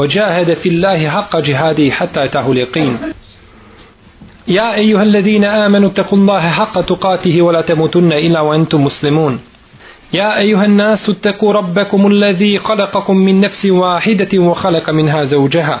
وجاهد في الله حق جهاده حتى أتاه اليقين. يا أيها الذين آمنوا اتقوا الله حق تقاته ولا تموتن إلا وأنتم مسلمون. يا أيها الناس اتقوا ربكم الذي خلقكم من نفس واحدة وخلق منها زوجها.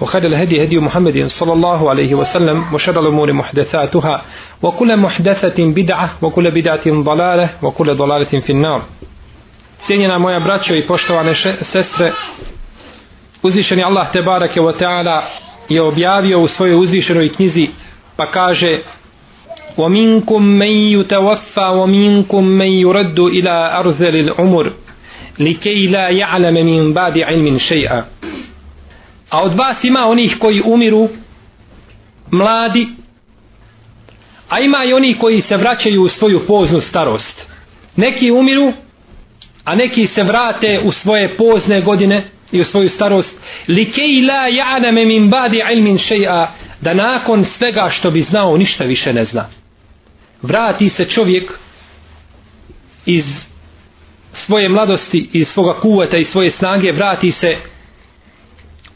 وخير الهدي هدي محمد صلى الله عليه وسلم وشر الأمور محدثاتها وكل محدثة بدعة وكل بدعة ضلالة وكل ضلالة في النار Cijenjena moja braćo i poštovane sestre, uzvišeni Allah te barake wa ta'ala je objavio u svojoj uzvišenoj knjizi pa kaže وَمِنْكُمْ مَنْ يُتَوَفَّى وَمِنْكُمْ مَنْ يُرَدُّ إِلَى أَرْذَلِ الْعُمُرِ لِكَيْ لَا يَعْلَمَ مِنْ بَعْدِ عِلْمٍ شَيْئًا A od vas ima onih koji umiru mladi, a ima i oni koji se vraćaju u svoju poznu starost. Neki umiru, a neki se vrate u svoje pozne godine i u svoju starost. Likej la ja'name min badi ilmin še'a, da nakon svega što bi znao ništa više ne zna. Vrati se čovjek iz svoje mladosti, iz svoga kuvata i svoje snage, vrati se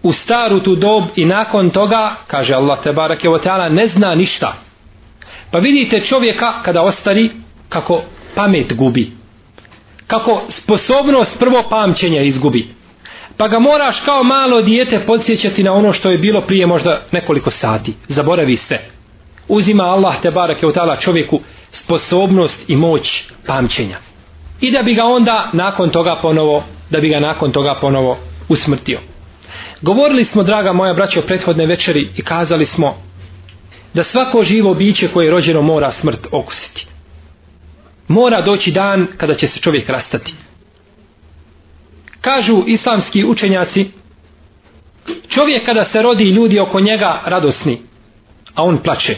u staru tu dob i nakon toga, kaže Allah te barake o teala, ne zna ništa. Pa vidite čovjeka kada ostari kako pamet gubi. Kako sposobnost prvo pamćenja izgubi. Pa ga moraš kao malo dijete podsjećati na ono što je bilo prije možda nekoliko sati. Zaboravi sve. Uzima Allah te barake o teala čovjeku sposobnost i moć pamćenja. I da bi ga onda nakon toga ponovo, da bi ga nakon toga ponovo usmrtio. Govorili smo, draga moja braća, o prethodne večeri i kazali smo da svako živo biće koje je rođeno mora smrt okusiti. Mora doći dan kada će se čovjek rastati. Kažu islamski učenjaci, čovjek kada se rodi ljudi oko njega radosni, a on plače.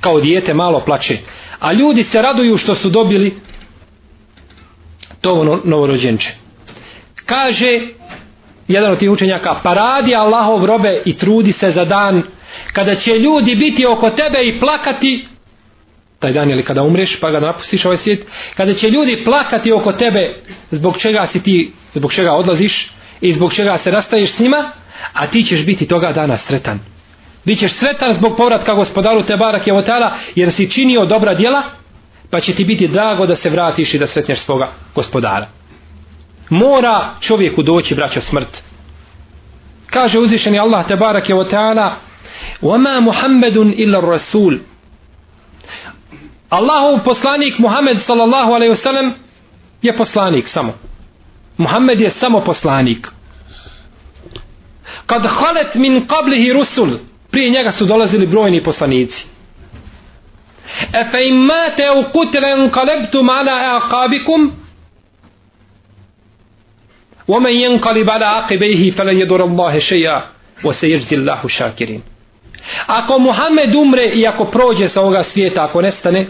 Kao dijete malo plače. A ljudi se raduju što su dobili to ono novorođenče. Kaže jedan od tih učenjaka, paradi Allahov robe i trudi se za dan kada će ljudi biti oko tebe i plakati. Taj dan ili kada umreš pa ga napustiš ovaj svijet? Kada će ljudi plakati oko tebe zbog čega si ti zbog čega odlaziš i zbog čega se rastaješ s njima a ti ćeš biti toga dana sretan. Bićeš sretan zbog povratka gospodaru te barak je otala jer si činio dobra djela pa će ti biti drago da se vratiš i da sretneš svoga gospodara mora čovjeku doći braćo smrt kaže uzvišeni Allah te barak je otala وَمَا مُحَمَّدٌ إِلَّا الرَّسُولِ Allahov poslanik Muhammed sallallahu alaihi wasallam je poslanik samo. Muhammed je samo poslanik. Kad halet min qablihi rusul, prije njega su dolazili brojni poslanici. E fe imate u kutren kalebtum ala aqabikum, ومن ينقلب على عقبيه فلن يضر الله شيئا وسيجزي الله شاكرين Ako Muhammed umre i ako prođe sa ovoga svijeta, ako nestane,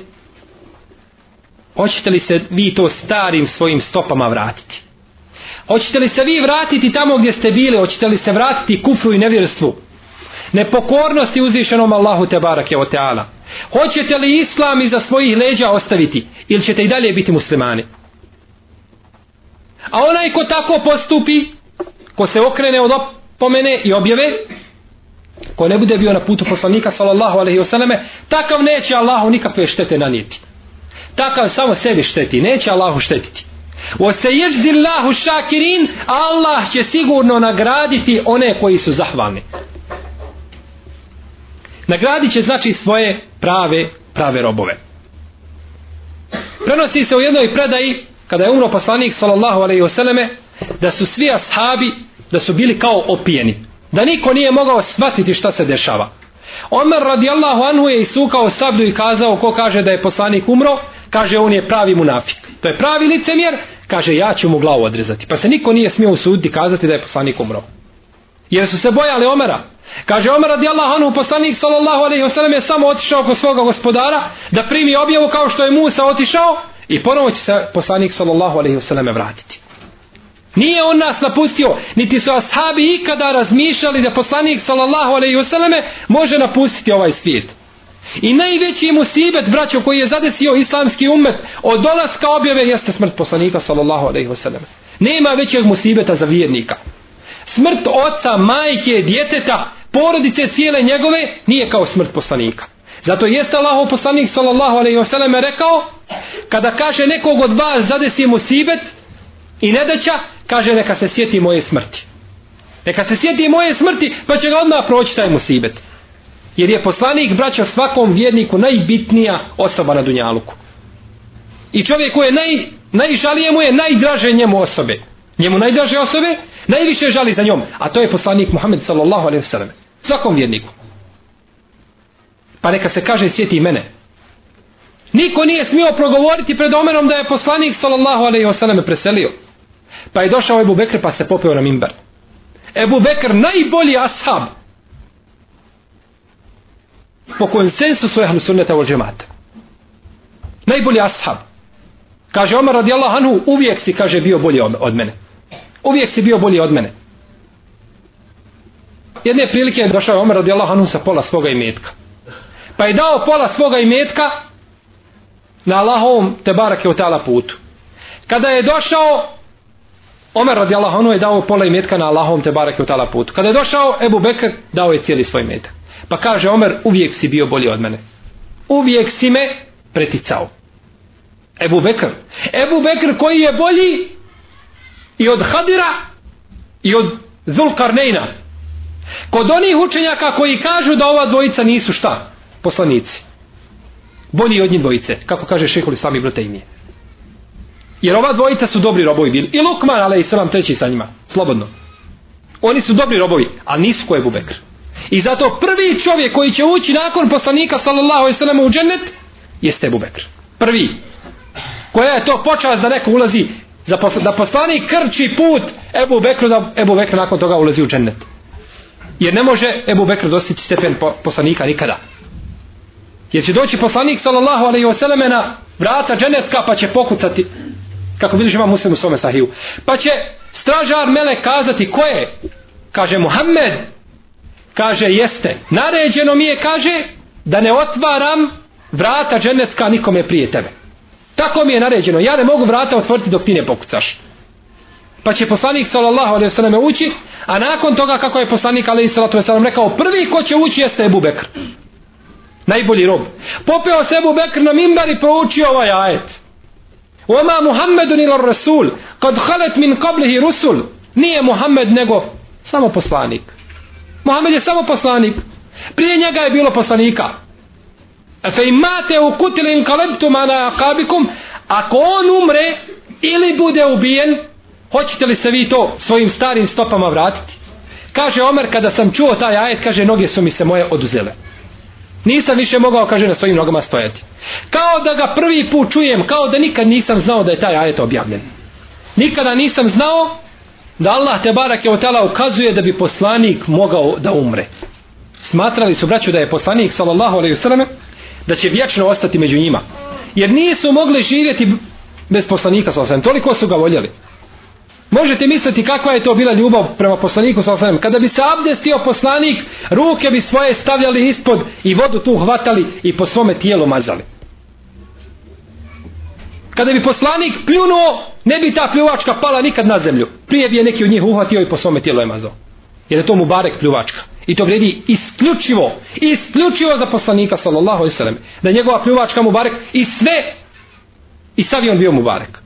hoćete li se vi to starim svojim stopama vratiti? Hoćete li se vi vratiti tamo gdje ste bili? Hoćete li se vratiti kufru i nevjerstvu? Nepokornosti uzvišenom Allahu te barake o teala. Hoćete li islam iza svojih leđa ostaviti? Ili ćete i dalje biti muslimani? A onaj ko tako postupi, ko se okrene od opomene i objave, ko ne bude bio na putu poslanika sallallahu alaihi wasallame, takav neće Allahu nikakve štete nanijeti. Takav samo sebi šteti, neće Allahu štetiti. O se ježdi Allahu šakirin, Allah će sigurno nagraditi one koji su zahvalni. Nagradit će znači svoje prave, prave robove. Prenosi se u jednoj predaji, kada je umro poslanik sallallahu alejhi ve selleme da su svi ashabi, da su bili kao opijeni. Da niko nije mogao shvatiti šta se dešava. Omer radijallahu anhu je isukao sablju i kazao ko kaže da je poslanik umro, kaže on je pravi munafik. To je pravi licemjer, kaže ja ću mu glavu odrezati. Pa se niko nije smio usuditi kazati da je poslanik umro. Jer su se bojali Omera. Kaže Omer radijallahu anhu poslanik sallallahu alaihi wasallam je samo otišao kod svoga gospodara da primi objavu kao što je Musa otišao i ponovo će se poslanik sallallahu alaihi wasallam vratiti. Nije on nas napustio, niti su ashabi ikada razmišljali da poslanik sallallahu alaihi wasallam može napustiti ovaj svijet. I najveći musibet, braćo, koji je zadesio islamski umet od dolaska objave jeste smrt poslanika sallallahu alaihi wasallam. Nema većeg musibeta za vjernika. Smrt oca, majke, djeteta, porodice cijele njegove nije kao smrt poslanika. Zato jeste Allahov poslanik sallallahu alejhi ve sellem rekao kada kaže nekog od vas zadesi musibet i nedaća, kaže neka se sjeti moje smrti. Neka se sjeti moje smrti pa će ga odmah proći taj musibet. Jer je poslanik braća svakom vjerniku najbitnija osoba na Dunjaluku. I čovjek koji je naj, najžalije mu je najdraže njemu osobe. Njemu najdraže osobe, najviše žali za njom. A to je poslanik Muhammed sallallahu alaihi sallam. Svakom vjerniku. Pa neka se kaže sjeti mene. Niko nije smio progovoriti pred omenom da je poslanik sallallahu alaihi wasallam preselio. Pa je došao Ebu Bekr pa se popeo na mimbar. Ebu Bekr najbolji ashab po konsensusu ehlu sunneta vol džemata. Najbolji ashab. Kaže Omar radijallahu anhu, uvijek si, kaže, bio bolji od mene. Uvijek si bio bolji od mene. Jedne prilike je došao Omar radijallahu anhu sa pola svoga imetka. Pa je dao pola svoga imetka na Allahovom te barake u tala putu. Kada je došao Omer radijallahu anhu je dao pola imetka na Allahovom te barake u tala putu. Kada je došao Ebu Bekr, dao je cijeli svoj imetak. Pa kaže Omer, uvijek si bio bolji od mene. Uvijek si me preticao. Ebu Bekr. Ebu Bekr koji je bolji i od Hadira i od Zulkarnejna. Kod onih učenjaka koji kažu da ova dvojica nisu šta? Poslanici. Bolji od njih dvojice. Kako kaže šehol Islam ibn Tejmije. Jer ova dvojica su dobri robovi bili. I Lukman, ale i selam treći sa njima. Slobodno. Oni su dobri robovi, ali nisu koje Bubekr. I zato prvi čovjek koji će ući nakon poslanika sallallahu alejhi ve sellem u džennet jeste Abu Bekr. Prvi. Koja je to počast da neko ulazi za posla, da poslanik krči put Ebu Bekru da Ebu Bekr nakon toga ulazi u džennet. Jer ne može Ebu Bekr dostići stepen poslanika nikada. Jer će doći poslanik sallallahu alejhi ve sellem na vrata dženetska pa će pokucati kako vidiš ima muslim u svome sahiju. Pa će stražar mele kazati ko je? Kaže Muhammed. Kaže jeste. Naređeno mi je kaže da ne otvaram vrata dženecka nikome prije tebe. Tako mi je naređeno. Ja ne mogu vrata otvoriti dok ti ne pokucaš. Pa će poslanik sallallahu alejhi ve selleme ući a nakon toga kako je poslanik alejhi salatu vesselam rekao prvi ko će ući jeste Ebu Bekr najbolji rob popeo se Ebu Bekr na mimbar i proučio ovaj ajet Oma Muhammedun ila rasul kad halet min qablihi rusul nije Muhammed nego samo poslanik Muhammed je samo poslanik. Prije njega je bilo poslanika. E fe imate u kutili in kalebtu mana akabikum, ako on umre ili bude ubijen, hoćete li se vi to svojim starim stopama vratiti? Kaže Omer, kada sam čuo taj ajet, kaže, noge su mi se moje oduzele. Nisam više mogao, kaže, na svojim nogama stojati. Kao da ga prvi put čujem, kao da nikad nisam znao da je taj ajet objavljen. Nikada nisam znao da Allah te barak je otala ukazuje da bi poslanik mogao da umre. Smatrali su braću da je poslanik sallallahu alejhi ve selleme da će vječno ostati među njima. Jer nisu mogli živjeti bez poslanika sallallahu alejhi toliko su ga voljeli. Možete misliti kakva je to bila ljubav prema poslaniku sallallahu alejhi kada bi se abdestio poslanik, ruke bi svoje stavljali ispod i vodu tu hvatali i po svome tijelu mazali. Kada bi poslanik pljunuo, ne bi ta pljuvačka pala nikad na zemlju. Prije bi je neki od njih uhvatio i po svome tijelu je mazao. Jer je to mu barek pljuvačka. I to vredi isključivo, isključivo za poslanika sallallahu alaihi sallam. Da je njegova pljuvačka mu barek i sve i stavi on bio mu barek.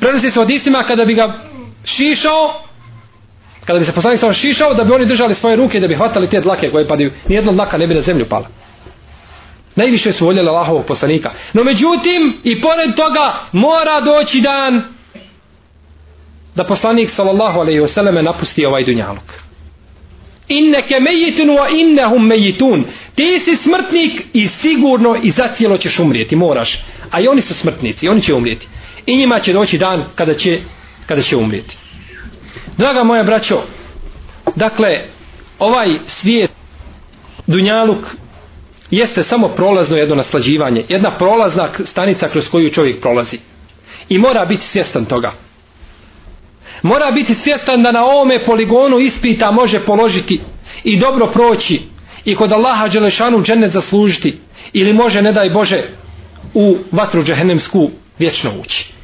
Prenosi se od istima kada bi ga šišao, kada bi se poslanik sam šišao, da bi oni držali svoje ruke da bi hvatali te dlake koje padaju. nijedna dlaka ne bi na zemlju pala. Najviše su voljeli Allahovog poslanika. No međutim, i pored toga, mora doći dan da poslanik sallallahu alejhi ve selleme napusti ovaj dunjaluk. Inneke mejitun wa innahum mejitun. Ti si smrtnik i sigurno i zacijelo ćeš umrijeti, moraš. A i oni su smrtnici, oni će umrijeti. I njima će doći dan kada će, kada će umrijeti. Draga moja braćo, dakle, ovaj svijet, dunjaluk, jeste samo prolazno jedno naslađivanje, jedna prolazna stanica kroz koju čovjek prolazi. I mora biti svjestan toga. Mora biti svjestan da na ovome poligonu ispita može položiti i dobro proći i kod Allaha Đelešanu džennet zaslužiti ili može, ne daj Bože, u vatru džehennemsku vječno ući.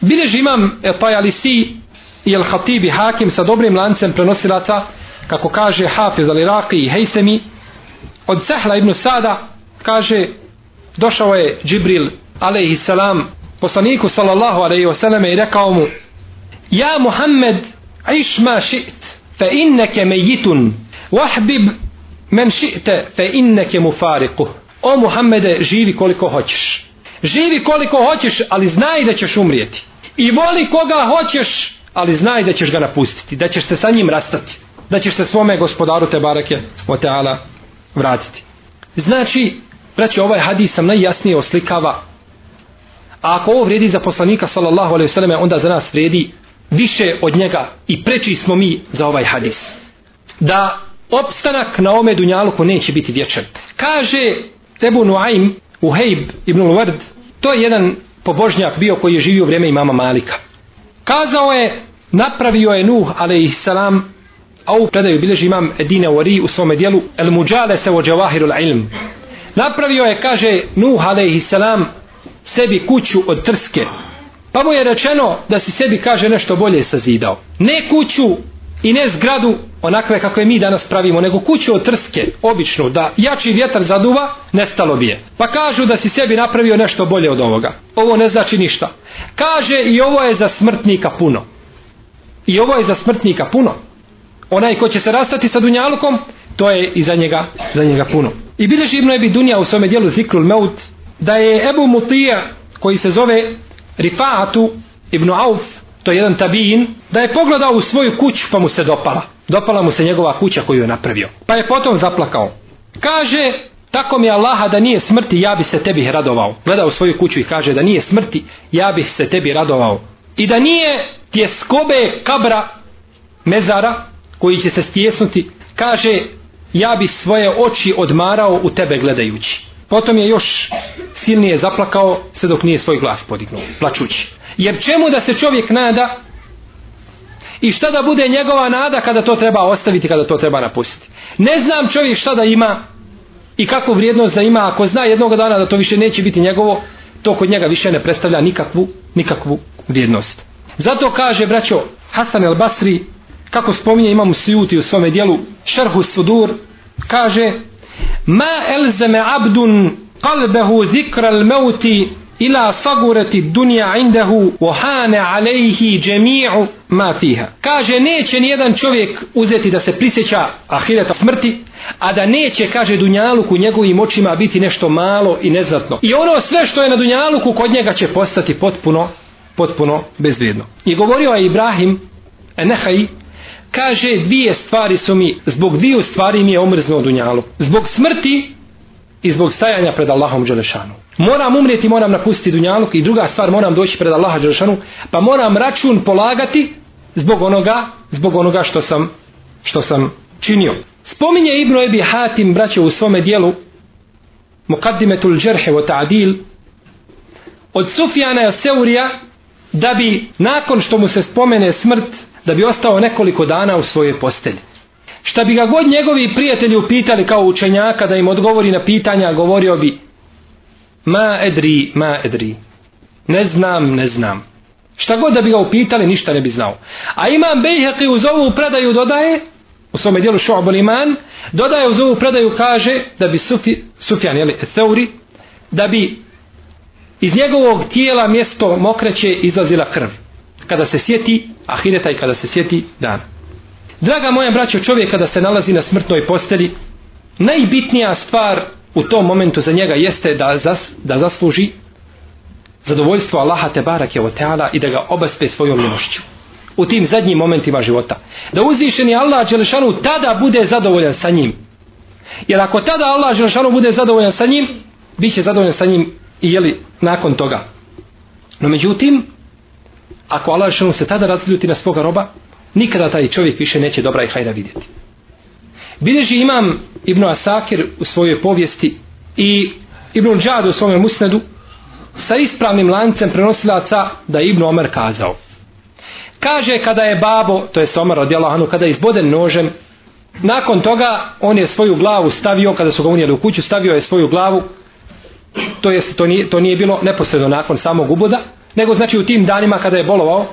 Bileži imam e, pa Tajalisi i El Hatibi Hakim sa dobrim lancem prenosilaca, kako kaže Hafiz al Iraqi i Hejsemi, od Sehla ibn Sada kaže došao je Džibril alaihi salam poslaniku sallallahu alaihi wasallam i rekao mu Ja Muhammed iš ma šit fe inneke mejitun wahbib men šite fe inneke mufariku. O Muhammede živi koliko hoćeš. Živi koliko hoćeš ali znaj da ćeš umrijeti i voli koga hoćeš ali znaj da ćeš ga napustiti da ćeš se sa njim rastati da ćeš se svome gospodaru te barake o teala vratiti. Znači, braći, ovaj hadis sam najjasnije oslikava. A ako ovo vredi za poslanika sallallahu alejhi ve selleme, onda za nas vredi više od njega i preči smo mi za ovaj hadis. Da opstanak na ome dunjaluku neće biti vječan. Kaže Tebu u Uhejb ibn Luard, to je jedan pobožnjak bio koji je živio u vrijeme imama Malika. Kazao je, napravio je Nuh alaihissalam a ovu predaju bilježi imam Edine Uri u svome dijelu El Muđale se o Džavahiru ilm napravio je kaže Nuh a.s. sebi kuću od trske pa mu je rečeno da si sebi kaže nešto bolje sazidao ne kuću i ne zgradu onakve kakve mi danas pravimo nego kuću od trske običnu da jači vjetar zaduva nestalo bi je. Pa kažu da si sebi napravio nešto bolje od ovoga. Ovo ne znači ništa. Kaže i ovo je za smrtnika puno. I ovo je za smrtnika puno. Onaj ko će se rastati sa dunjalukom, to je i za njega, za njega puno. I bileži Ibn Ebi Dunja u svome dijelu Zikrul Meut, da je Ebu Mutija, koji se zove Rifa'atu Ibn Auf, to je jedan tabijin, da je pogledao u svoju kuću pa mu se dopala. Dopala mu se njegova kuća koju je napravio. Pa je potom zaplakao. Kaže, tako mi Allaha da nije smrti, ja bi se tebi radovao. Gleda u svoju kuću i kaže da nije smrti, ja bi se tebi radovao. I da nije tjeskobe kabra mezara, koji će se stjesnuti, kaže ja bi svoje oči odmarao u tebe gledajući. Potom je još silnije zaplakao sve dok nije svoj glas podignuo, plačući. Jer čemu da se čovjek nada i šta da bude njegova nada kada to treba ostaviti, kada to treba napustiti. Ne znam čovjek šta da ima i kakvu vrijednost da ima, ako zna jednog dana da to više neće biti njegovo, to kod njega više ne predstavlja nikakvu, nikakvu vrijednost. Zato kaže, braćo, Hasan el Basri, kako spominje imam Sijuti u svome dijelu Šerhu Sudur kaže ma elzeme abdun qalbehu zikra al mauti ila sagurati dunja indahu ohane alejhi džemi'u ma fiha. Kaže, neće nijedan čovjek uzeti da se prisjeća ahireta smrti, a da neće, kaže, dunjaluku njegovim očima biti nešto malo i neznatno. I ono sve što je na dunjaluku kod njega će postati potpuno, potpuno bezvrijedno. I govorio je Ibrahim Enehaj kaže dvije stvari su mi, zbog dviju stvari mi je omrznuo dunjalu. Zbog smrti i zbog stajanja pred Allahom Đelešanu. Moram umrijeti, moram napustiti dunjaluk i druga stvar, moram doći pred Allaha Đelešanu, pa moram račun polagati zbog onoga, zbog onoga što sam, što sam činio. Spominje Ibn Ebi Hatim, braće, u svome dijelu, Muqaddimetul Džerhe wa Ta'adil, od Sufjana Seurija, da bi nakon što mu se spomene smrt, da bi ostao nekoliko dana u svojoj postelji. Šta bi ga god njegovi prijatelji upitali kao učenjaka da im odgovori na pitanja, govorio bi ma edri, ma edri. Ne znam, ne znam. Šta god da bi ga upitali, ništa ne bi znao. A imam Bejheqi uz ovu predaju dodaje, u svome dijelu Šu'abul Iman, dodaje uz ovu predaju kaže da bi Sufi, Sufjan, jeli, Theuri, da bi iz njegovog tijela mjesto mokreće izlazila krv kada se sjeti ahireta i kada se sjeti dan. Draga moja braćo, čovjek kada se nalazi na smrtnoj posteli, najbitnija stvar u tom momentu za njega jeste da, zas, da zasluži zadovoljstvo Allaha te barake o teala i da ga obaspe svojom milošću. U tim zadnjim momentima života. Da uzvišeni Allah Đelešanu tada bude zadovoljan sa njim. Jer ako tada Allah Đelešanu bude zadovoljan sa njim bit će zadovoljan sa njim i jeli nakon toga. No međutim ako Allah Đelešanu se tada razljuti na svoga roba nikada taj čovjek više neće dobra i hajda vidjeti. Bileži imam Ibn Asakir u svojoj povijesti i Ibn Džad u svome musnedu sa ispravnim lancem prenosilaca da je Ibn Omer kazao. Kaže kada je babo, to jest Omer od Anu, kada je izboden nožem, nakon toga on je svoju glavu stavio, kada su ga unijeli u kuću, stavio je svoju glavu, to, jest, to, nije, to nije bilo neposredno nakon samog uboda, nego znači u tim danima kada je bolovao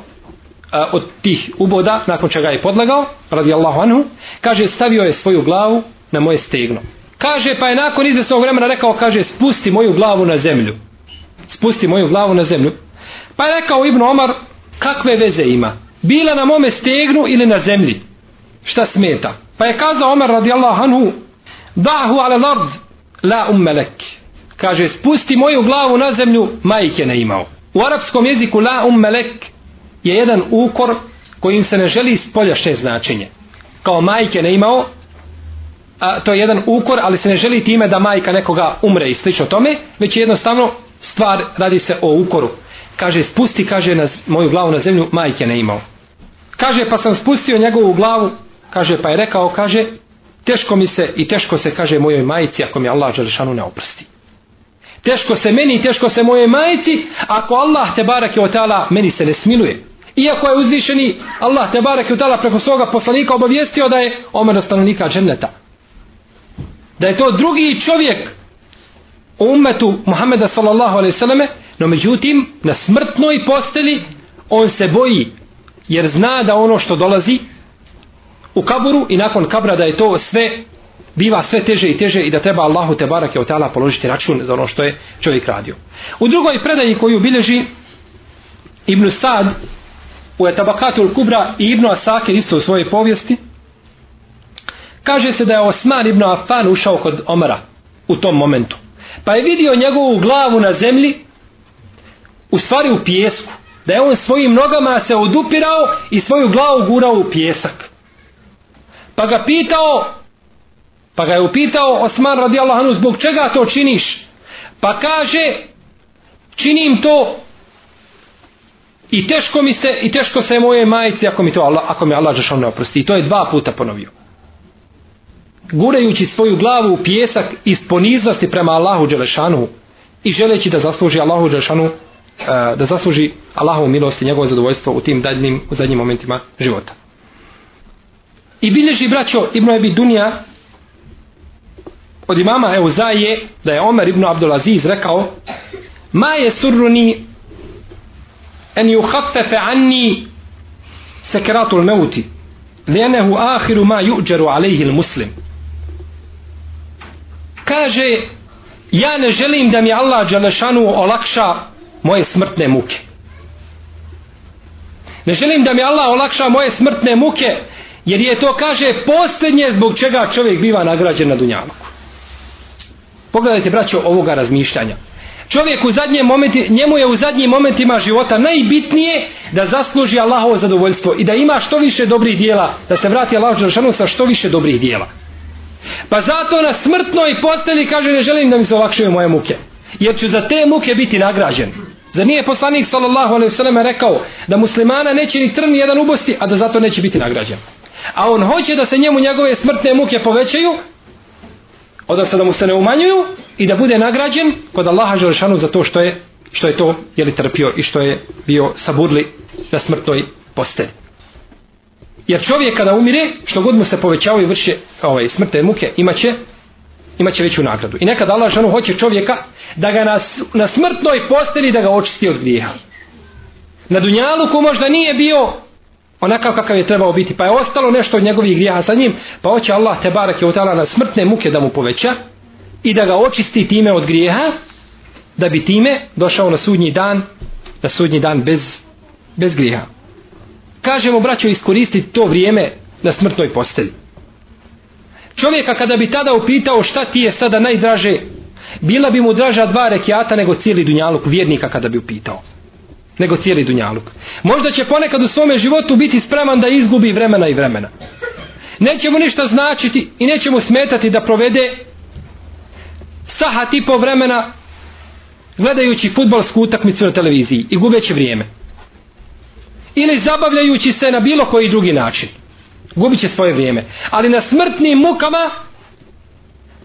od tih uboda, nakon čega je podlagao, radi Allahu anhu, kaže stavio je svoju glavu na moje stegno. Kaže pa je nakon izvesnog vremena rekao, kaže spusti moju glavu na zemlju spusti moju glavu na zemlju. Pa je rekao Ibn Omar, kakve veze ima? Bila na mome stegnu ili na zemlji? Šta smeta? Pa je kazao Omar radijallahu anhu, dahu ale lard, la ummelek. Kaže, spusti moju glavu na zemlju, majke ne imao. U arapskom jeziku la ummelek je jedan ukor kojim se ne želi spoljašnje značenje. Kao majke ne imao, a, to je jedan ukor, ali se ne želi time da majka nekoga umre i slično tome, već je jednostavno stvar radi se o ukoru. Kaže spusti kaže na moju glavu na zemlju majke ne imao. Kaže pa sam spustio njegovu glavu kaže pa je rekao kaže teško mi se i teško se kaže mojoj majici ako mi Allah Želešanu ne oprosti. Teško se meni i teško se moje majici ako Allah te barake o tala meni se ne smiluje iako je uzvišeni Allah te barek o preko svoga poslanika obavijestio da je omer stanovnika dženneta da je to drugi čovjek u umetu Muhammeda sallallahu alaihi sallame, no međutim, na smrtnoj posteli, on se boji, jer zna da ono što dolazi u kaburu i nakon kabra da je to sve, biva sve teže i teže i da treba Allahu te barake od tala položiti račun za ono što je čovjek radio. U drugoj predaji koju bilježi Ibn Sad u Etabakatul Kubra i Ibn Asakir isto u svojoj povijesti, kaže se da je Osman ibn Affan ušao kod Omara u tom momentu. Pa je vidio njegovu glavu na zemlji u stvari u pjesku da je on svojim nogama se odupirao i svoju glavu gurao u pjesak pa ga pitao pa ga je upitao Osman radijallahu anhu zbog čega to činiš? Pa kaže činim to i teško mi se i teško se moje majici ako mi to Allah, ako mi Allah Žešan ne oprosti i to je dva puta ponovio gurajući svoju glavu u pjesak iz poniznosti prema Allahu Đelešanu i želeći da zasluži Allahu Đelešanu e, da zasluži Allahovu milost i njegovo zadovoljstvo u tim dadnim, u zadnjim momentima života. I bilježi braćo Ibn Ebi Dunija od imama Euzaje da je Omer ibn Abdulaziz rekao ma je surruni en yuhaffefe anni sakaratul meuti lijenehu akhiru ma yu'jaru alayhi il muslim kaže ja ne želim da mi Allah Đalešanu olakša moje smrtne muke ne želim da mi Allah olakša moje smrtne muke jer je to kaže posljednje zbog čega čovjek biva nagrađen na Dunjaluku. Pogledajte braćo ovoga razmišljanja čovjek u zadnjem momenti, njemu je u zadnjim momentima života najbitnije da zasluži Allahovo zadovoljstvo i da ima što više dobrih dijela, da se vrati Allahu Đelšanu sa što više dobrih dijela. Pa zato na smrtnoj posteli kaže ne želim da mi se olakšaju moje muke. Jer ću za te muke biti nagrađen. Za nije poslanik sallallahu alaihi sallam rekao da muslimana neće ni trn jedan ubosti, a da zato neće biti nagrađen. A on hoće da se njemu njegove smrtne muke povećaju, odnosno da mu se ne umanjuju i da bude nagrađen kod Allaha Đelešanu za to što je, što je to jeli, trpio i što je bio saburli na smrtnoj postelji. Jer čovjek kada umire, što god mu se povećava i vrše ovaj, smrte muke, imaće, imaće veću nagradu. I nekad Allah žanu hoće čovjeka da ga na, na smrtnoj postelji da ga očisti od grijeha. Na Dunjaluku možda nije bio onakav kakav je trebao biti, pa je ostalo nešto od njegovih grijeha sa njim, pa hoće Allah te barak je utala na smrtne muke da mu poveća i da ga očisti time od grijeha, da bi time došao na sudnji dan, na sudnji dan bez, bez grijeha kažemo braćo iskoristiti to vrijeme na smrtnoj postelji. čovjeka kada bi tada upitao šta ti je sada najdraže, bila bi mu draža dva rekiata nego cijeli dunjaluk vjernika kada bi upitao. Nego cijeli dunjaluk. Možda će ponekad u svome životu biti spreman da izgubi vremena i vremena. Neće mu ništa značiti i neće mu smetati da provede sahat i po vremena gledajući futbalsku utakmicu na televiziji i gubeći vrijeme. Ili zabavljajući se na bilo koji drugi način. Gubit će svoje vrijeme. Ali na smrtnim mukama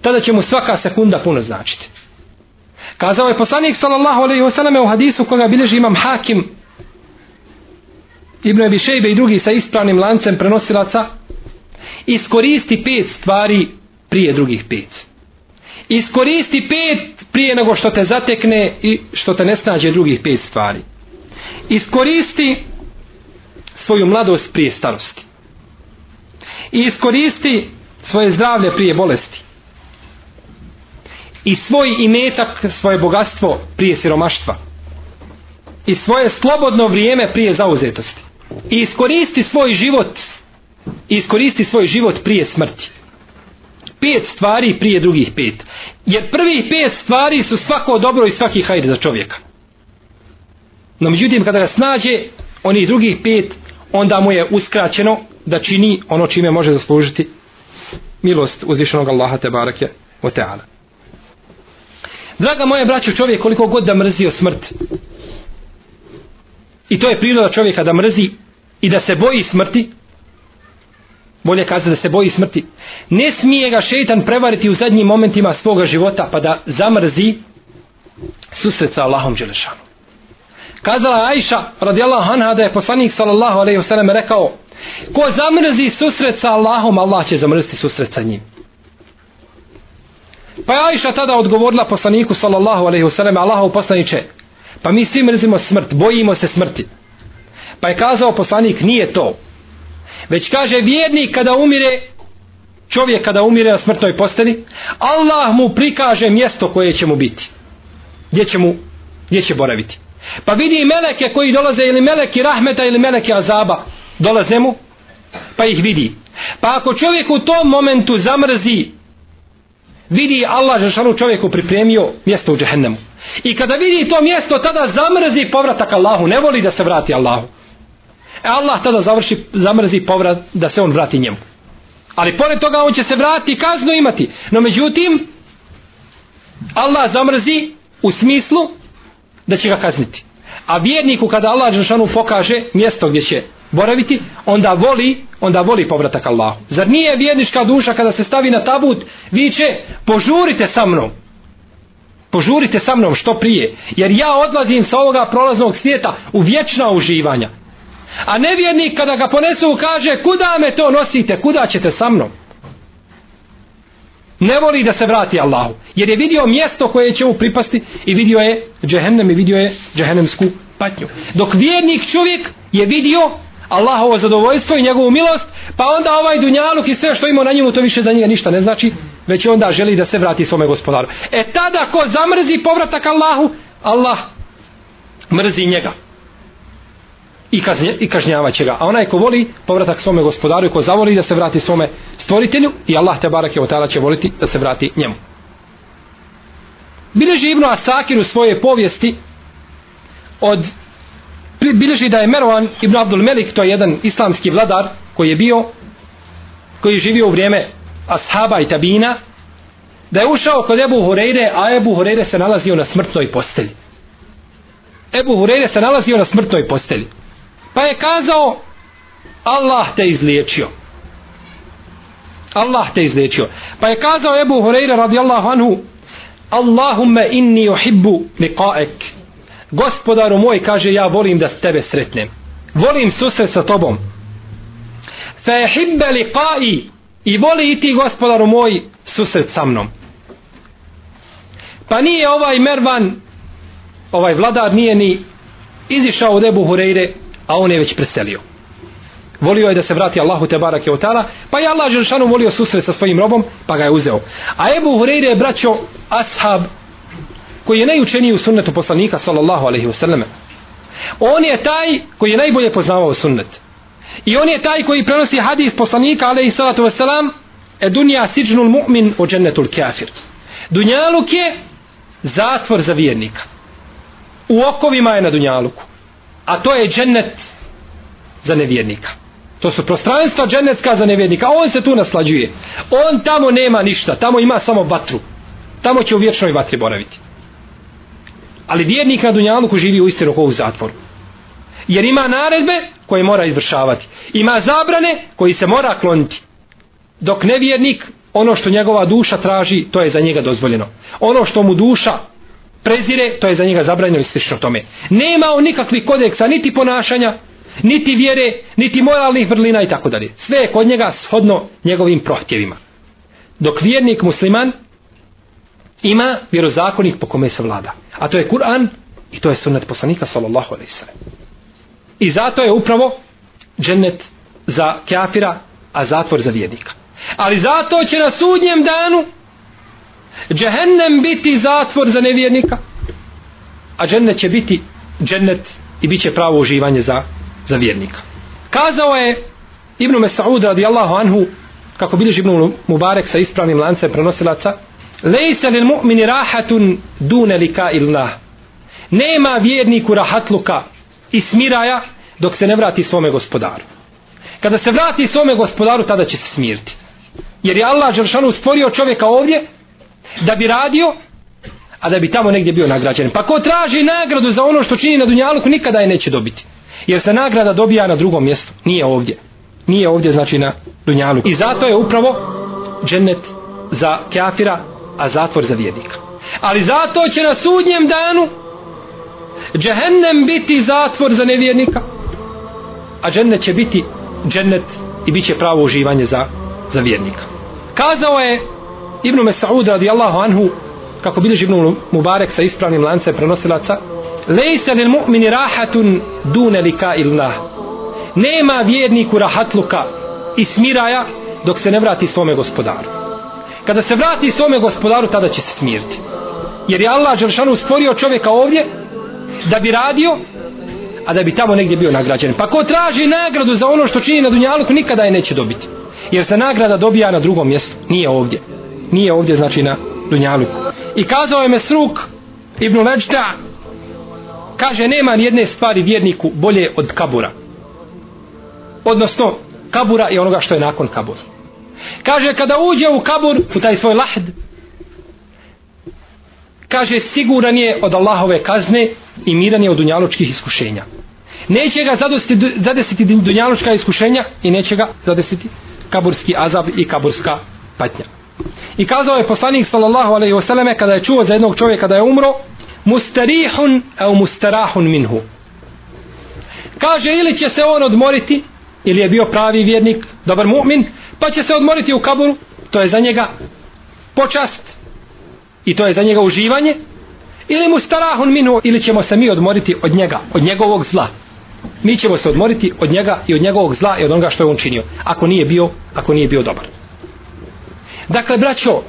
tada će mu svaka sekunda puno značiti. Kazao je poslanik sallallahu alejhi ve selleme u hadisu koga bilježi imam Hakim Ibn Abi Šejbe i drugi sa ispravnim lancem prenosilaca iskoristi pet stvari prije drugih pet. Iskoristi pet prije nego što te zatekne i što te ne snađe drugih pet stvari. Iskoristi svoju mladost prije starosti. I iskoristi svoje zdravlje prije bolesti. I svoj imetak, svoje bogatstvo prije siromaštva. I svoje slobodno vrijeme prije zauzetosti. I iskoristi svoj život i iskoristi svoj život prije smrti. Pet stvari prije drugih pet. Jer prvih pet stvari su svako dobro i svaki hajde za čovjeka. No međutim kada ga snađe oni drugih pet onda mu je uskraćeno da čini ono čime može zaslužiti milost uzvišenog Allaha te barake o teala. Draga moja braćo, čovjek koliko god da mrzio smrt. I to je priroda čovjeka da mrzi i da se boji smrti. Bolje kaza da se boji smrti. Ne smije ga šeitan prevariti u zadnjim momentima svoga života pa da zamrzi susret sa Allahom Đelešanom. kazala Ajša radijallahu anha da je poslanik sallallahu alejhi ve sellem rekao ko zamrzi susret sa Allahom Allah će zamrziti susret sa njim pa je Ajša tada odgovorila poslaniku sallallahu alaihi wasallam Allahov poslaniče, pa mi svi mrzimo smrt bojimo se smrti. Pa je kazao poslanik nije to. Već kaže vjernik kada umire čovjek kada umire na smrtnoj posteli Allah mu prikaže mjesto koje će mu biti gdje će mu gdje će boraviti. Pa vidi meleke koji dolaze ili meleki rahmeta ili meleki azaba dolaze mu pa ih vidi. Pa ako čovjek u tom momentu zamrzi vidi Allah Žešanu čovjeku pripremio mjesto u džehennemu i kada vidi to mjesto tada zamrzi povratak Allahu ne voli da se vrati Allahu E Allah tada završi, zamrzi povrat da se on vrati njemu. Ali pored toga on će se vratiti i kaznu imati. No međutim, Allah zamrzi u smislu da će ga kazniti. A vjerniku kada Allah Žešanu pokaže mjesto gdje će boraviti, onda voli, onda voli povratak Allahu. Zar nije vjernička duša kada se stavi na tabut, viče, požurite sa mnom. Požurite sa mnom što prije. Jer ja odlazim sa ovoga prolaznog svijeta u vječna uživanja. A nevjernik kada ga ponesu kaže kuda me to nosite, kuda ćete sa mnom? Ne voli da se vrati Allahu. Jer je vidio mjesto koje će mu pripasti i vidio je džehennem i vidio je džehennemsku patnju. Dok vjernik čovjek je vidio Allahovo zadovoljstvo i njegovu milost, pa onda ovaj dunjaluk i sve što ima na njemu, to više za njega ništa ne znači, već onda želi da se vrati svome gospodaru. E tada ko zamrzi povratak Allahu, Allah mrzi njega i, kaznje, i kažnjava će ga. A onaj ko voli povratak svome gospodaru i ko zavoli da se vrati svome stvoritelju i Allah te barak je otala će voliti da se vrati njemu. Bileži Ibnu Asakir u svoje povijesti od bileži da je Mervan Ibn Abdul Melik, to je jedan islamski vladar koji je bio koji je živio u vrijeme ashaba i tabina da je ušao kod Ebu Hureyre a Ebu Hureyre se nalazio na smrtnoj postelji Ebu Hureyre se nalazio na smrtnoj postelji Pa je kazao Allah te izliječio. Allah te izliječio. Pa je kazao Ebu Hureyre radijallahu anhu Allahumme inni uhibbu liqa'ek. Gospodaru moj kaže ja volim da s tebe sretnem. Volim susret sa tobom. Fa uhibbe liqa'i i voli i ti gospodaru moj susret sa mnom. Pa nije ovaj Mervan ovaj vladar nije ni izišao od Ebu Hureyre a on je već preselio. Volio je da se vrati Allahu te barake otala, pa je Allah Žešanu volio susret sa svojim robom, pa ga je uzeo. A Ebu Hureyre je braćo ashab, koji je najučeniji u sunnetu poslanika, sallallahu alaihi wasallam. On je taj koji je najbolje poznavao sunnet. I on je taj koji prenosi hadis poslanika, alaihi salatu wasallam, e dunja siđnul mu'min o džennetul kafir. Dunjaluk je zatvor za vjernika. U okovima je na Dunjaluku. A to je džennet za nevjernika. To su prostranstva dženecka za nevjernika. On se tu naslađuje. On tamo nema ništa. Tamo ima samo vatru. Tamo će u vječnoj vatri boraviti. Ali vjernik na Dunjaluku živi u istinu u zatvoru. Jer ima naredbe koje mora izvršavati. Ima zabrane koji se mora kloniti. Dok nevjernik, ono što njegova duša traži, to je za njega dozvoljeno. Ono što mu duša prezire, to je za njega zabranjeno i slično tome. Nema on nikakvih kodeksa, niti ponašanja, niti vjere, niti moralnih vrlina i tako dalje. Sve je kod njega shodno njegovim prohtjevima. Dok vjernik musliman ima vjerozakonik po kome se vlada. A to je Kur'an i to je sunnet poslanika sallallahu alaihi sallam. I zato je upravo džennet za kafira, a zatvor za vjernika. Ali zato će na sudnjem danu džehennem biti zatvor za nevjernika, a džennet će biti džennet i bit će pravo uživanje za, za vjernika. Kazao je Ibnu Mesa'ud radijallahu anhu, kako bilježi Ibnu Mubarek sa ispravnim lancem prenosilaca, Lejsa lil mu'mini rahatun dune lika ilna. Nema vjerniku rahatluka i smiraja dok se ne vrati svome gospodaru. Kada se vrati svome gospodaru, tada će se smiriti. Jer je Allah Žršanu stvorio čovjeka ovdje da bi radio, a da bi tamo negdje bio nagrađen. Pa ko traži nagradu za ono što čini na Dunjaluku, nikada je neće dobiti. Jer se nagrada dobija na drugom mjestu, nije ovdje. Nije ovdje, znači na Dunjaluku. I zato je upravo džennet za kafira, a zatvor za vjernika. Ali zato će na sudnjem danu džehennem biti zatvor za nevjernika, a džennet će biti džennet i bit će pravo uživanje za, za vjernika. Kazao je Ibn Mes'ud radijallahu anhu kako bilježi Ibnu Mubarek sa ispravnim lancem prenosilaca Lejsa lil mu'mini rahatun dune lika ilna Nema vjerniku rahatluka i smiraja dok se ne vrati svome gospodaru. Kada se vrati svome gospodaru, tada će se smiriti. Jer je Allah Đeršanu stvorio čovjeka ovdje da bi radio, a da bi tamo negdje bio nagrađen. Pa ko traži nagradu za ono što čini na Dunjaluku, nikada je neće dobiti. Jer se nagrada dobija na drugom mjestu, nije ovdje. Nije ovdje, znači na Dunjaluku. I kazao je Mesruk Ibn Leđda, kaže, nema ni jedne stvari vjerniku bolje od kabura. Odnosno, kabura je onoga što je nakon kabura. Kaže, kada uđe u kabur, u taj svoj lahd, kaže, siguran je od Allahove kazne i miran je od dunjalučkih iskušenja. Neće ga zadesiti, zadesiti dunjalučka iskušenja i neće ga zadesiti kaburski azab i kaburska patnja. I kazao je poslanik sallallahu alejhi ve selleme kada je čuo za jednog čovjeka da je umro, mustarihun au mustarahun minhu. Kaže ili će se on odmoriti ili je bio pravi vjernik, dobar mu'min, pa će se odmoriti u kaburu, to je za njega počast i to je za njega uživanje, ili mu starahun minu, ili ćemo se mi odmoriti od njega, od njegovog zla. Mi ćemo se odmoriti od njega i od njegovog zla i od onoga što je on činio, ako nije bio, ako nije bio dobar. Dakle, braćo,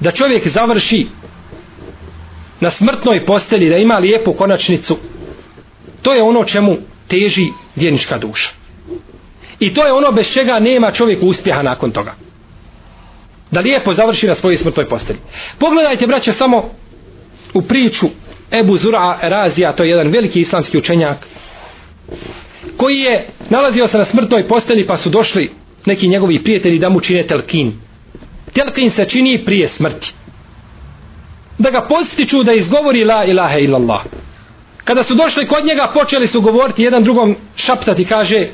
da čovjek završi na smrtnoj postelji, da ima lijepu konačnicu, to je ono čemu teži vjernička duša. I to je ono bez čega nema čovjek uspjeha nakon toga. Da lijepo završi na svojoj smrtoj postelji. Pogledajte, braće, samo u priču Ebu Zura Razija, to je jedan veliki islamski učenjak, koji je nalazio se na smrtnoj postelji pa su došli neki njegovi prijatelji da mu čine telkin. Telkin se čini prije smrti. Da ga postiču da izgovori la ilaha illallah. Kada su došli kod njega počeli su govoriti jedan drugom šaptati kaže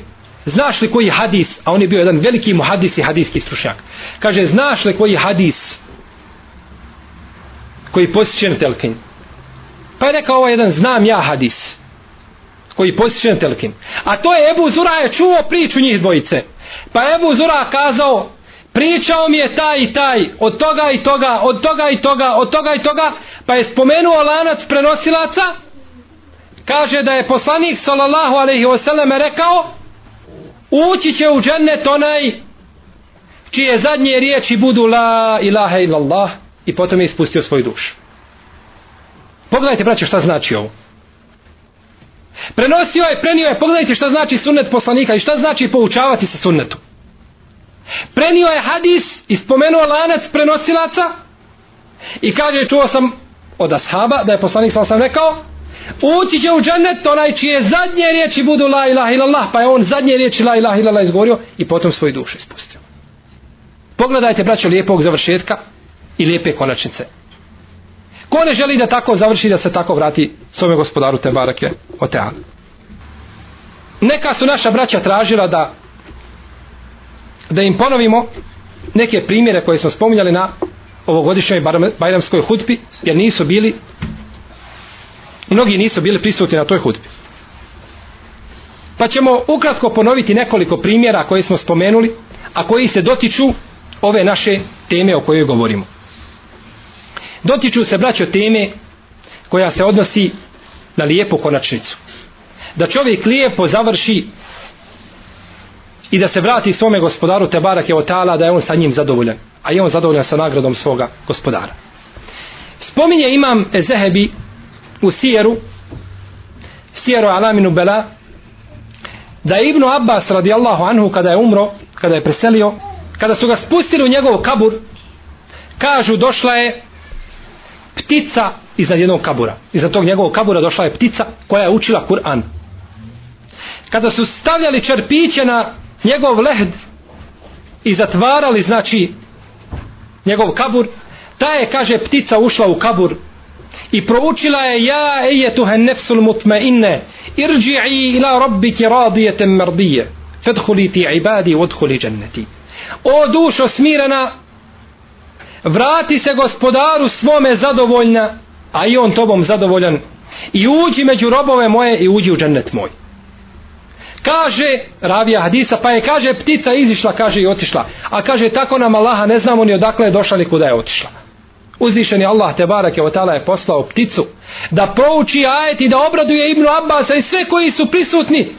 znaš li koji hadis a on je bio jedan veliki muhadis i hadijski stručnjak kaže znaš li koji hadis koji posjeće na telkin? Pa je rekao ovaj jedan znam ja hadis koji posjeće na telkin. A to je Ebu Zura je čuo priču njih dvojice. Pa Ebu Zura kazao pričao mi je taj i taj od toga i toga od toga i toga od toga i toga pa je spomenuo lanac prenosilaca kaže da je poslanik sallallahu alejhi ve sellem rekao ući će u džennet onaj čije zadnje riječi budu la ilaha illallah i potom je ispustio svoju dušu. Pogledajte, braće, šta znači ovo. Prenosio je, prenio je, pogledajte šta znači sunnet poslanika i šta znači poučavati se sunnetu. Prenio je hadis i spomenuo lanac prenosilaca i kaže čuo sam od ashaba da je poslanik sam sam rekao ući će u džennet onaj čije zadnje riječi budu la ilaha illallah pa je on zadnje riječi la ilaha illallah izgovorio i potom svoju dušu ispustio. Pogledajte braćo lijepog završetka i lijepe konačnice. Ko ne želi da tako završi da se tako vrati svome gospodaru te barake o. Neka su naša braća tražila da da im ponovimo neke primjere koje smo spominjali na ovogodišnjoj bajramskoj hutbi, jer nisu bili mnogi nisu bili prisutni na toj hudbi. Pa ćemo ukratko ponoviti nekoliko primjera koje smo spomenuli a koji se dotiču ove naše teme o kojoj govorimo. Dotiču se braćo teme koja se odnosi na lijepu konačnicu. Da čovjek lijepo završi i da se vrati svome gospodaru Tebarak je otala da je on sa njim zadovoljan a je on zadovoljan sa nagradom svoga gospodara. Spominje imam Ezehebi u Sijeru Sijeru Alaminu Bela da je Ibnu Abbas radijallahu anhu kada je umro kada je preselio kada su ga spustili u njegov kabur kažu došla je ptica iznad jednog kabura. Iznad tog njegovog kabura došla je ptica koja je učila Kur'an. Kada su stavljali čerpiće na njegov lehd i zatvarali znači njegov kabur ta je kaže ptica ušla u kabur i proučila je ja ejetuha nefsul mutmainne irđi'i ila rabbiki radijetem mardije fedhuli ti ibadi odhuli dženneti o dušo smirena vrati se gospodaru svome zadovoljna a i on tobom zadovoljan. I uđi među robove moje i uđi u džennet moj. Kaže ravija hadisa pa je kaže ptica izišla kaže i otišla. A kaže tako nam Allaha ne znamo ni odakle je došla ni kuda je otišla uzvišeni Allah te barake od je poslao pticu da prouči ajet i da obraduje Ibnu Abbasa i sve koji su prisutni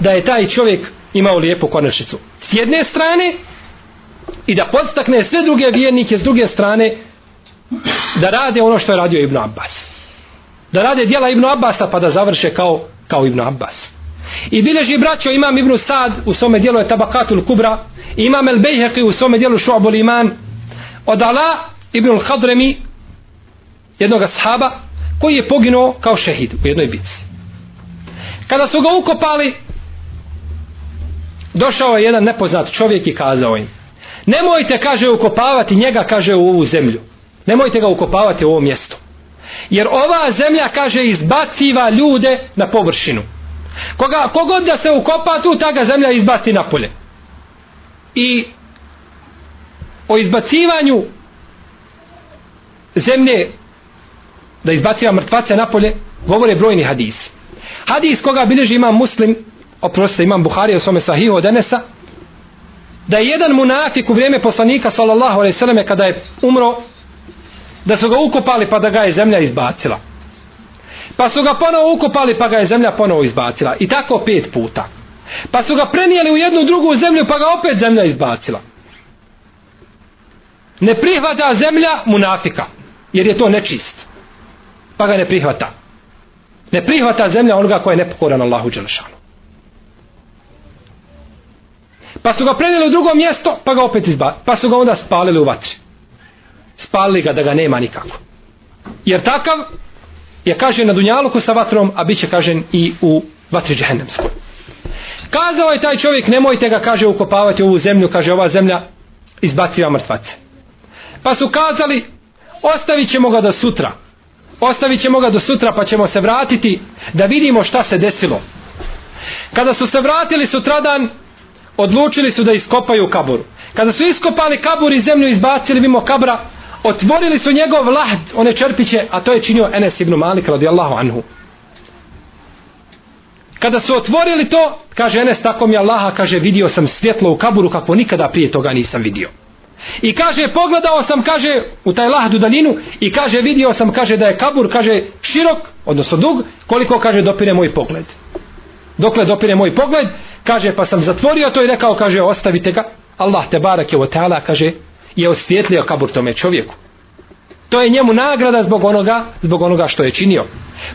da je taj čovjek imao lijepu konačnicu. S jedne strane i da podstakne sve druge vjernike s druge strane da rade ono što je radio Ibnu Abbas. Da rade dijela Ibnu Abbasa pa da završe kao, kao Ibnu Abbas. I bileži braćo imam Ibn Sad u svome dijelu je Tabakatul Kubra, imam El Bejheqi u svome dijelu Šu'abul Iman, od Allah Ibn Al-Hadremi, jednog sahaba, koji je poginuo kao šehid u jednoj bitci. Kada su ga ukopali, došao je jedan nepoznat čovjek i kazao im, nemojte, kaže, ukopavati njega, kaže, u ovu zemlju. Nemojte ga ukopavati u ovo mjesto. Jer ova zemlja, kaže, izbaciva ljude na površinu. Koga, kogod da se ukopa tu, ta ga zemlja izbaci napolje. I o izbacivanju zemlje da izbaciva mrtvaca napolje govore brojni hadis. Hadis koga bilježi imam muslim, oprostite imam Buhari u svome sahihu od Enesa, da je jedan munafik u vrijeme poslanika sallallahu alaihi selleme kada je umro da su ga ukopali pa da ga je zemlja izbacila. Pa su ga ponovo ukopali pa ga je zemlja ponovo izbacila. I tako pet puta. Pa su ga prenijeli u jednu drugu zemlju pa ga opet zemlja izbacila. Ne prihvata zemlja munafika. Jer je to nečist. Pa ga ne prihvata. Ne prihvata zemlja onoga koja je nepokoran Allahu Đelešanu. Pa su ga prenijeli u drugo mjesto pa ga opet izba Pa su ga onda spalili u vatri. Spalili ga da ga nema nikako. Jer takav je kažen na Dunjaluku sa vatrom, a bit će kažen i u vatri džehennemskoj. Kazao je taj čovjek, nemojte ga, kaže, ukopavati u ovu zemlju, kaže, ova zemlja izbaciva mrtvace. Pa su kazali, ostavit ćemo ga do sutra. Ostavit ćemo ga do sutra, pa ćemo se vratiti da vidimo šta se desilo. Kada su se vratili sutradan, odlučili su da iskopaju kabur. Kada su iskopali kabur i zemlju izbacili mimo kabra, otvorili su njegov lahd, one čerpiće, a to je činio Enes ibn Malik radijallahu anhu. Kada su otvorili to, kaže Enes, tako mi Allaha, kaže, vidio sam svjetlo u kaburu kako nikada prije toga nisam vidio. I kaže, pogledao sam, kaže, u taj lahdu daljinu i kaže, vidio sam, kaže, da je kabur, kaže, širok, odnosno dug, koliko, kaže, dopire moj pogled. Dokle dopire moj pogled, kaže, pa sam zatvorio to i rekao, kaže, ostavite ga. Allah te barak je ta'ala, kaže, je osvjetlio kabur tome čovjeku. To je njemu nagrada zbog onoga, zbog onoga što je činio.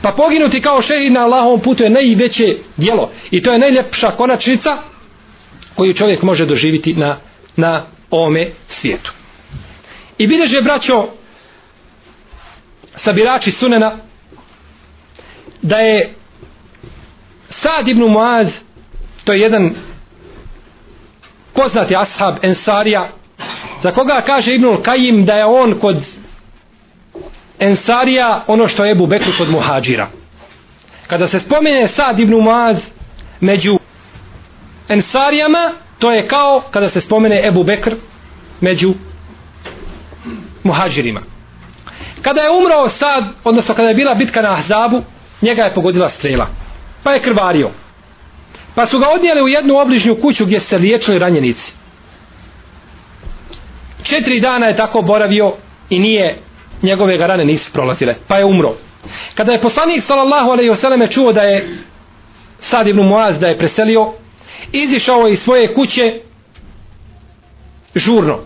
Pa poginuti kao šehid na Allahovom putu je najveće dijelo. I to je najljepša konačnica koju čovjek može doživiti na na ome svijetu. I bileže, braćo sabirači sunena da je Sad ibn Muaz to je jedan poznati ashab Ensarija za koga kaže Ibnul Kajim da je on kod Ensarija ono što je Ebu Bekru kod Muhađira kada se spomene Sad ibn Muaz među Ensarijama to je kao kada se spomene Ebu Bekr među Muhađirima. Kada je umrao Sad odnosno kada je bila bitka na Ahzabu njega je pogodila strela pa je krvario. Pa su ga odnijeli u jednu obližnju kuću gdje se liječili ranjenici. Četiri dana je tako boravio i nije njegove ga rane nisu prolazile pa je umro. Kada je poslanik sallallahu alejhi ve selleme čuo da je Sad ibn Muaz da je preselio izišao iz svoje kuće žurno.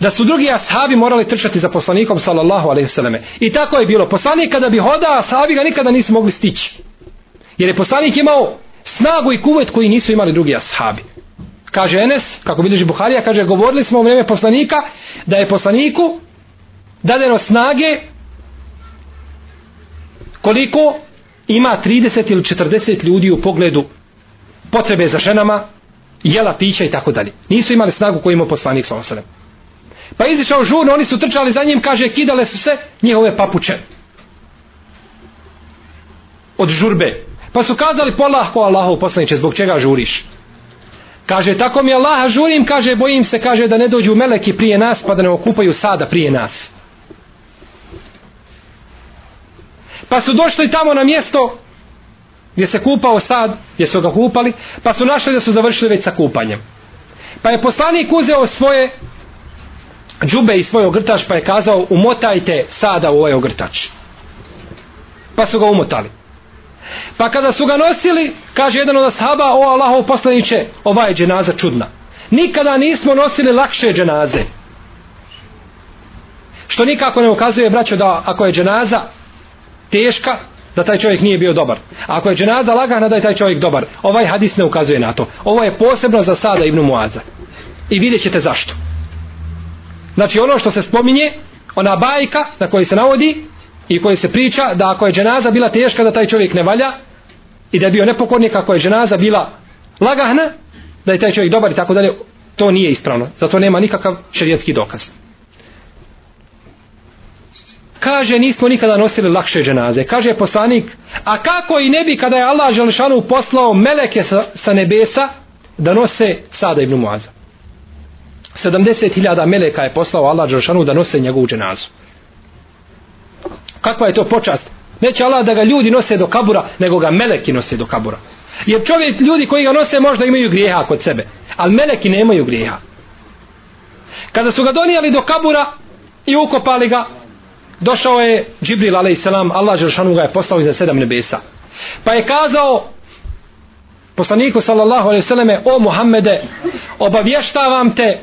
Da su drugi ashabi morali trčati za poslanikom sallallahu alejhi ve selleme. i tako je bilo. Poslanik kada bi hodao ashabi ga nikada nisu mogli stići. Jer je poslanik imao snagu i kuvet koji nisu imali drugi ashabi. Kaže Enes, kako bilježi Buharija kaže govorili smo u vrijeme poslanika da je poslaniku dadeno snage koliko ima 30 ili 40 ljudi u pogledu potrebe za ženama jela, pića i tako dalje nisu imali snagu koju imao poslanik sa osadem pa izišao žurno, oni su trčali za njim kaže kidale su se njihove papuče od žurbe Pa su kazali polahko Allahov poslaniče, zbog čega žuriš? Kaže, tako mi Allaha žurim, kaže, bojim se, kaže, da ne dođu meleki prije nas, pa da ne okupaju sada prije nas. Pa su došli tamo na mjesto gdje se kupao sad, gdje su ga kupali, pa su našli da su završili već sa kupanjem. Pa je poslanik uzeo svoje džube i svoj ogrtač, pa je kazao, umotajte sada u ovaj ogrtač. Pa su ga umotali. Pa kada su ga nosili, kaže jedan od ashaba, o Allahov poslaniće, ova je dženaza čudna. Nikada nismo nosili lakše dženaze. Što nikako ne ukazuje, braćo, da ako je dženaza teška, da taj čovjek nije bio dobar. A ako je dženaza lagana, da je taj čovjek dobar. Ovaj hadis ne ukazuje na to. Ovo je posebno za sada ibn Muaza. I vidjet ćete zašto. Znači ono što se spominje, ona bajka na kojoj se navodi, i koji se priča da ako je dženaza bila teška da taj čovjek ne valja i da je bio nepokornik ako je dženaza bila lagahna da je taj čovjek dobar i tako dalje to nije ispravno zato nema nikakav šerijetski dokaz kaže nismo nikada nosili lakše dženaze. Kaže poslanik a kako i ne bi kada je Allah Želšanu poslao meleke sa, sa nebesa da nose sada ibn Muaza? 70.000 meleka je poslao Allah Želešanu da nose njegovu dženazu. Kakva je to počast? Neće Allah da ga ljudi nose do kabura nego ga meleki nose do kabura. Jer čovjek ljudi koji ga nose možda imaju grijeha kod sebe ali meleki nemaju grijeha. Kada su ga donijeli do kabura i ukopali ga došao je Džibril a.s. Allah Žešanu ga je poslao iza sedam nebesa pa je kazao poslaniku sallallahu alaihi sallam o Muhammede obavještavam te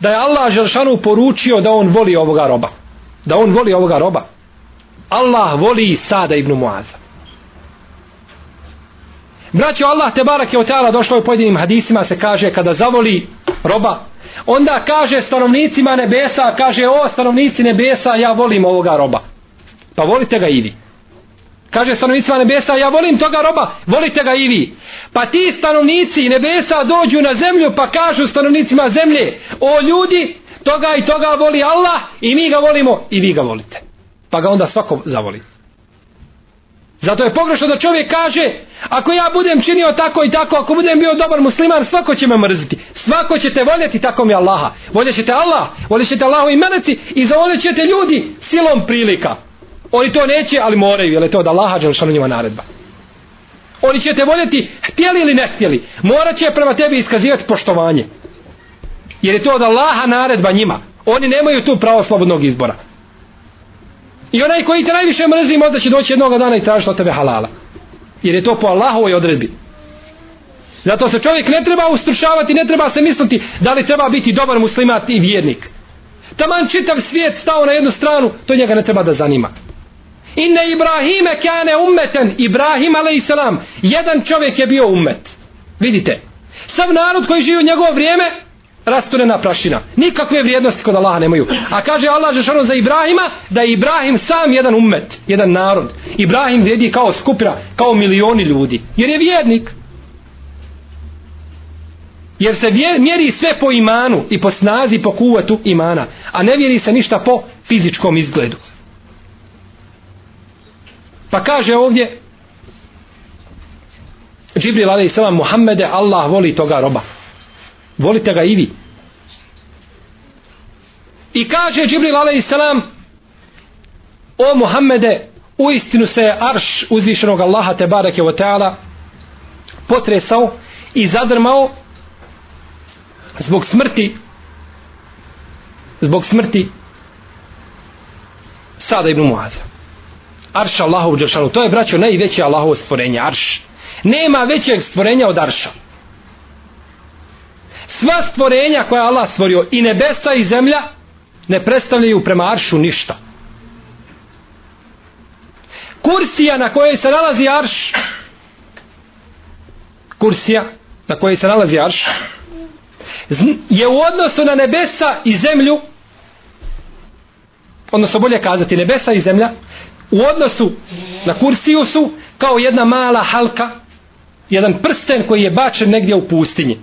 da je Allah Žešanu poručio da on voli ovoga roba da on voli ovoga roba Allah voli Sada ibn Muaza. Braćo Allah te barak je od došlo u pojedinim hadisima se kaže kada zavoli roba onda kaže stanovnicima nebesa kaže o stanovnici nebesa ja volim ovoga roba. Pa volite ga i vi. Kaže stanovnicima nebesa ja volim toga roba volite ga i vi. Pa ti stanovnici nebesa dođu na zemlju pa kažu stanovnicima zemlje o ljudi toga i toga voli Allah i mi ga volimo i vi ga volite. Pa ga onda svako zavoli. Zato je pogrešno da čovjek kaže, ako ja budem činio tako i tako, ako budem bio dobar musliman, svako će me mrziti. Svako će te voljeti tako mi Allaha. Voljet ćete Allah, voljet ćete Allahu i meleci i zavoljet ćete ljudi silom prilika. Oni to neće, ali moraju, jer je to od Allaha Đelšanu njima naredba. Oni će te voljeti, htjeli ili ne htjeli. Morat će prema tebi iskazivati poštovanje. Jer je to od Allaha naredba njima. Oni nemaju tu pravo slobodnog izbora. I onaj koji te najviše mrzi možda će doći jednog dana i tražiti od tebe halala. Jer je to po Allahovoj odredbi. Zato se čovjek ne treba ustrušavati, ne treba se misliti da li treba biti dobar muslimat i vjernik. Taman čitav svijet stao na jednu stranu, to njega ne treba da zanima. Inne Ibrahime kane ummeten, Ibrahim a.s. Jedan čovjek je bio ummet. Vidite, sav narod koji živi u njegovo vrijeme, rasturena prašina. Nikakve vrijednosti kod Allaha nemaju. A kaže Allah Žešano za Ibrahima da je Ibrahim sam jedan umet, jedan narod. Ibrahim vrijedi kao skupina, kao milioni ljudi. Jer je vjernik. Jer se mjeri sve po imanu i po snazi, po kuvetu imana. A ne vjeri se ništa po fizičkom izgledu. Pa kaže ovdje Džibril alaih salam Muhammede Allah voli toga roba. Volite ga i vi. I kaže Džibril a.s. O Muhammede u istinu se arš uzvišenog Allaha te barake o teala potresao i zadrmao zbog smrti zbog smrti Sada ibn Muaza. Arš Allahov Đeršanu. To je, braćo, najveće Allahovo stvorenje. Arš. Nema većeg stvorenja od Arša. Sva stvorenja koja je Allah stvorio i nebesa i zemlja ne predstavljaju prema Aršu ništa. Kursija na kojoj se nalazi Arš Kursija na kojoj se nalazi Arš je u odnosu na nebesa i zemlju odnosno bolje kazati nebesa i zemlja u odnosu na kursiju su kao jedna mala halka jedan prsten koji je bačen negdje u pustinji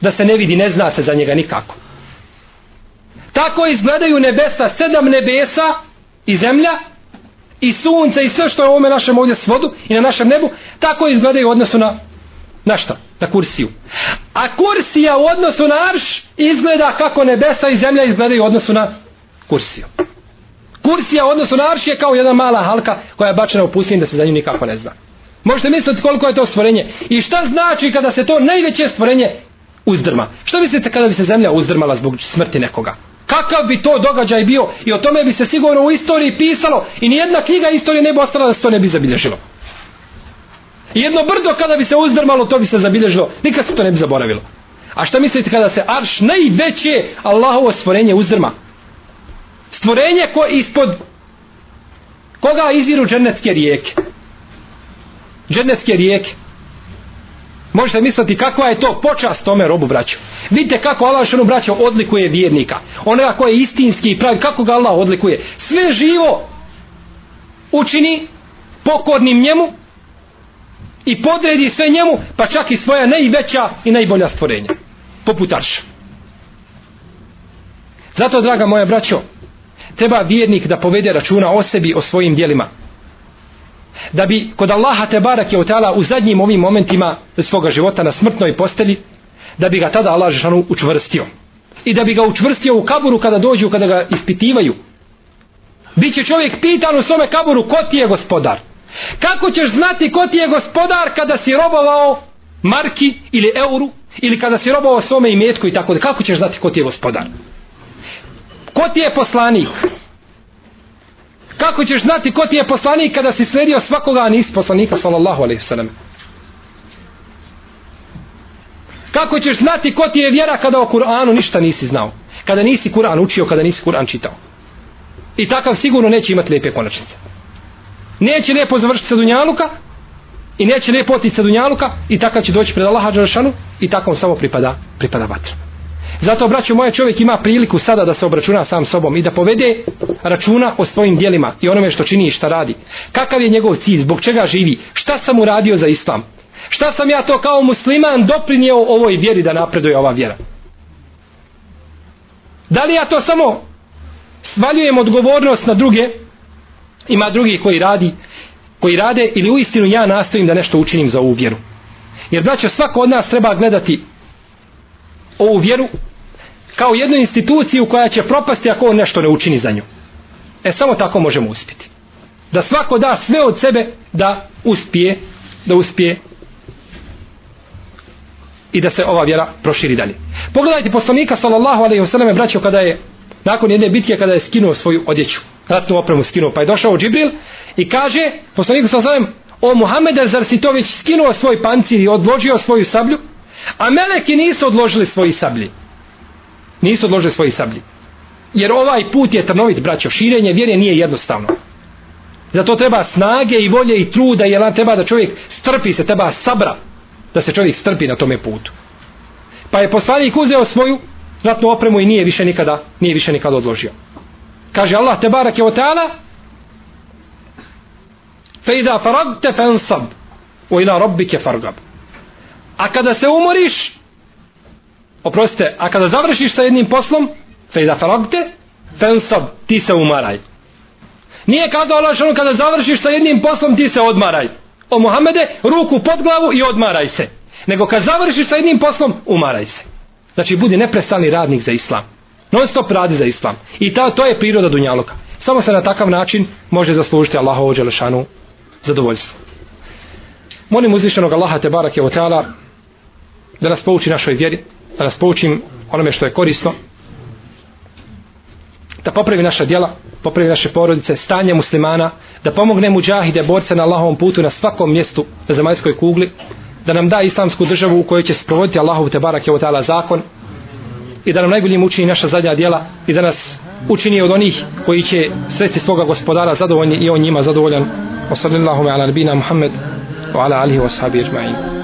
da se ne vidi, ne zna se za njega nikako tako izgledaju nebesa sedam nebesa i zemlja i sunce i sve što je u ovome našem ovdje svodu i na našem nebu tako izgledaju u odnosu na na šta? na kursiju a kursija u odnosu na arš izgleda kako nebesa i zemlja izgledaju u odnosu na kursiju. Kursija u odnosu na arš je kao jedna mala halka koja je bačena u pustinju da se za nju nikako ne zna. Možete misliti koliko je to stvorenje. I šta znači kada se to najveće stvorenje uzdrma? Što mislite kada bi se zemlja uzdrmala zbog smrti nekoga? Kakav bi to događaj bio? I o tome bi se sigurno u istoriji pisalo i nijedna knjiga istorije ne bi ostala da se to ne bi zabilježilo. I jedno brdo kada bi se uzdrmalo, to bi se zabilježilo. Nikad se to ne bi zaboravilo. A šta mislite kada se arš najveće Allahovo stvorenje uzdrma? stvorenje ko ispod koga izviru džennetske rijeke džennetske rijeke možete misliti kakva je to počast tome robu braću. Vidite kako Allah što braćo odlikuje vjernika. Onoga ko je istinski i pravi kako ga Allah odlikuje. Sve živo učini pokornim njemu i podredi sve njemu pa čak i svoja najveća i najbolja stvorenja poput Arša. Zato draga moja braćo treba vjernik da povede računa o sebi, o svojim dijelima. Da bi kod Allaha te barak je otala u zadnjim ovim momentima svoga života na smrtnoj posteli, da bi ga tada Allah žešanu učvrstio. I da bi ga učvrstio u kaburu kada dođu, kada ga ispitivaju. Biće čovjek pitan u svome kaburu ko ti je gospodar. Kako ćeš znati ko ti je gospodar kada si robovao marki ili euru ili kada si robovao svome imetku i tako da kako ćeš znati ko ti je gospodar? Ko ti je poslanik? Kako ćeš znati ko ti je poslanik kada si slijedio svakoga, a nisi poslanika, sallallahu alaihi sallam? Kako ćeš znati ko ti je vjera kada o Kur'anu ništa nisi znao? Kada nisi Kur'an učio, kada nisi Kur'an čitao? I takav sigurno neće imati lijepe konačnice. Neće lijepo završiti sa Dunjaluka i neće lijepo otići sa Dunjaluka i takav će doći pred Allaha Đaršanu i takav samo pripada, pripada vatra. Zato, braćo moje, čovjek ima priliku sada da se obračuna sam sobom i da povede računa o svojim dijelima i onome što čini i šta radi. Kakav je njegov cilj, zbog čega živi, šta sam uradio za islam, šta sam ja to kao musliman doprinio ovoj vjeri da napreduje ova vjera. Da li ja to samo svaljujem odgovornost na druge, ima drugi koji radi, koji rade ili u istinu ja nastojim da nešto učinim za ovu vjeru. Jer braćo, svako od nas treba gledati ovu vjeru kao jednu instituciju koja će propasti ako on nešto ne učini za nju. E samo tako možemo uspjeti. Da svako da sve od sebe da uspije, da uspije i da se ova vjera proširi dalje. Pogledajte poslanika sallallahu alejhi ve selleme braćo kada je nakon jedne bitke kada je skinuo svoju odjeću, ratnu opremu skinuo, pa je došao Džibril i kaže poslaniku sallallahu alejhi o Muhammede zar si to već skinuo svoj pancir i odložio svoju sablju? A meleki nisu odložili svoji sablji. Nisu odložili svoji sablji. Jer ovaj put je trnovit, braćo. Širenje vjere nije jednostavno. Zato treba snage i volje i truda, jer treba da čovjek strpi se, treba sabra da se čovjek strpi na tome putu. Pa je poslanik uzeo svoju ratnu opremu i nije više nikada, nije više nikada odložio. Kaže Allah te barak je o fe ida faragte fensab u ila rabbike fargab. A kada se umoriš oprostite, a kada završiš sa jednim poslom fe da faragte fansab ti se umaraj. Nije kada Allah ono kada završiš sa jednim poslom ti se odmaraj. O Muhammede, ruku pod glavu i odmaraj se. Nego kad završiš sa jednim poslom, umaraj se. Znači budi neprestani radnik za islam. Non stop radi za islam. I ta, to je priroda Dunjaluka. Samo se na takav način može zaslužiti Allahovu Đelešanu zadovoljstvo. Molim uzvišenog Allaha te Oteala da nas pouči našoj vjeri, da nas poučim onome što je korisno, da popravi naša djela, popravi naše porodice, stanje muslimana, da pomogne muđahide, borce na Allahovom putu na svakom mjestu na zemaljskoj kugli, da nam da islamsku državu u kojoj će sprovoditi Allahov te barak je ta'ala zakon i da nam najboljim učini naša zadnja djela i da nas učini od onih koji će sreti svoga gospodara zadovoljni i on njima zadovoljan. Wa sallallahu ala nabina Muhammed wa ala alihi wa sahabi ajma'in.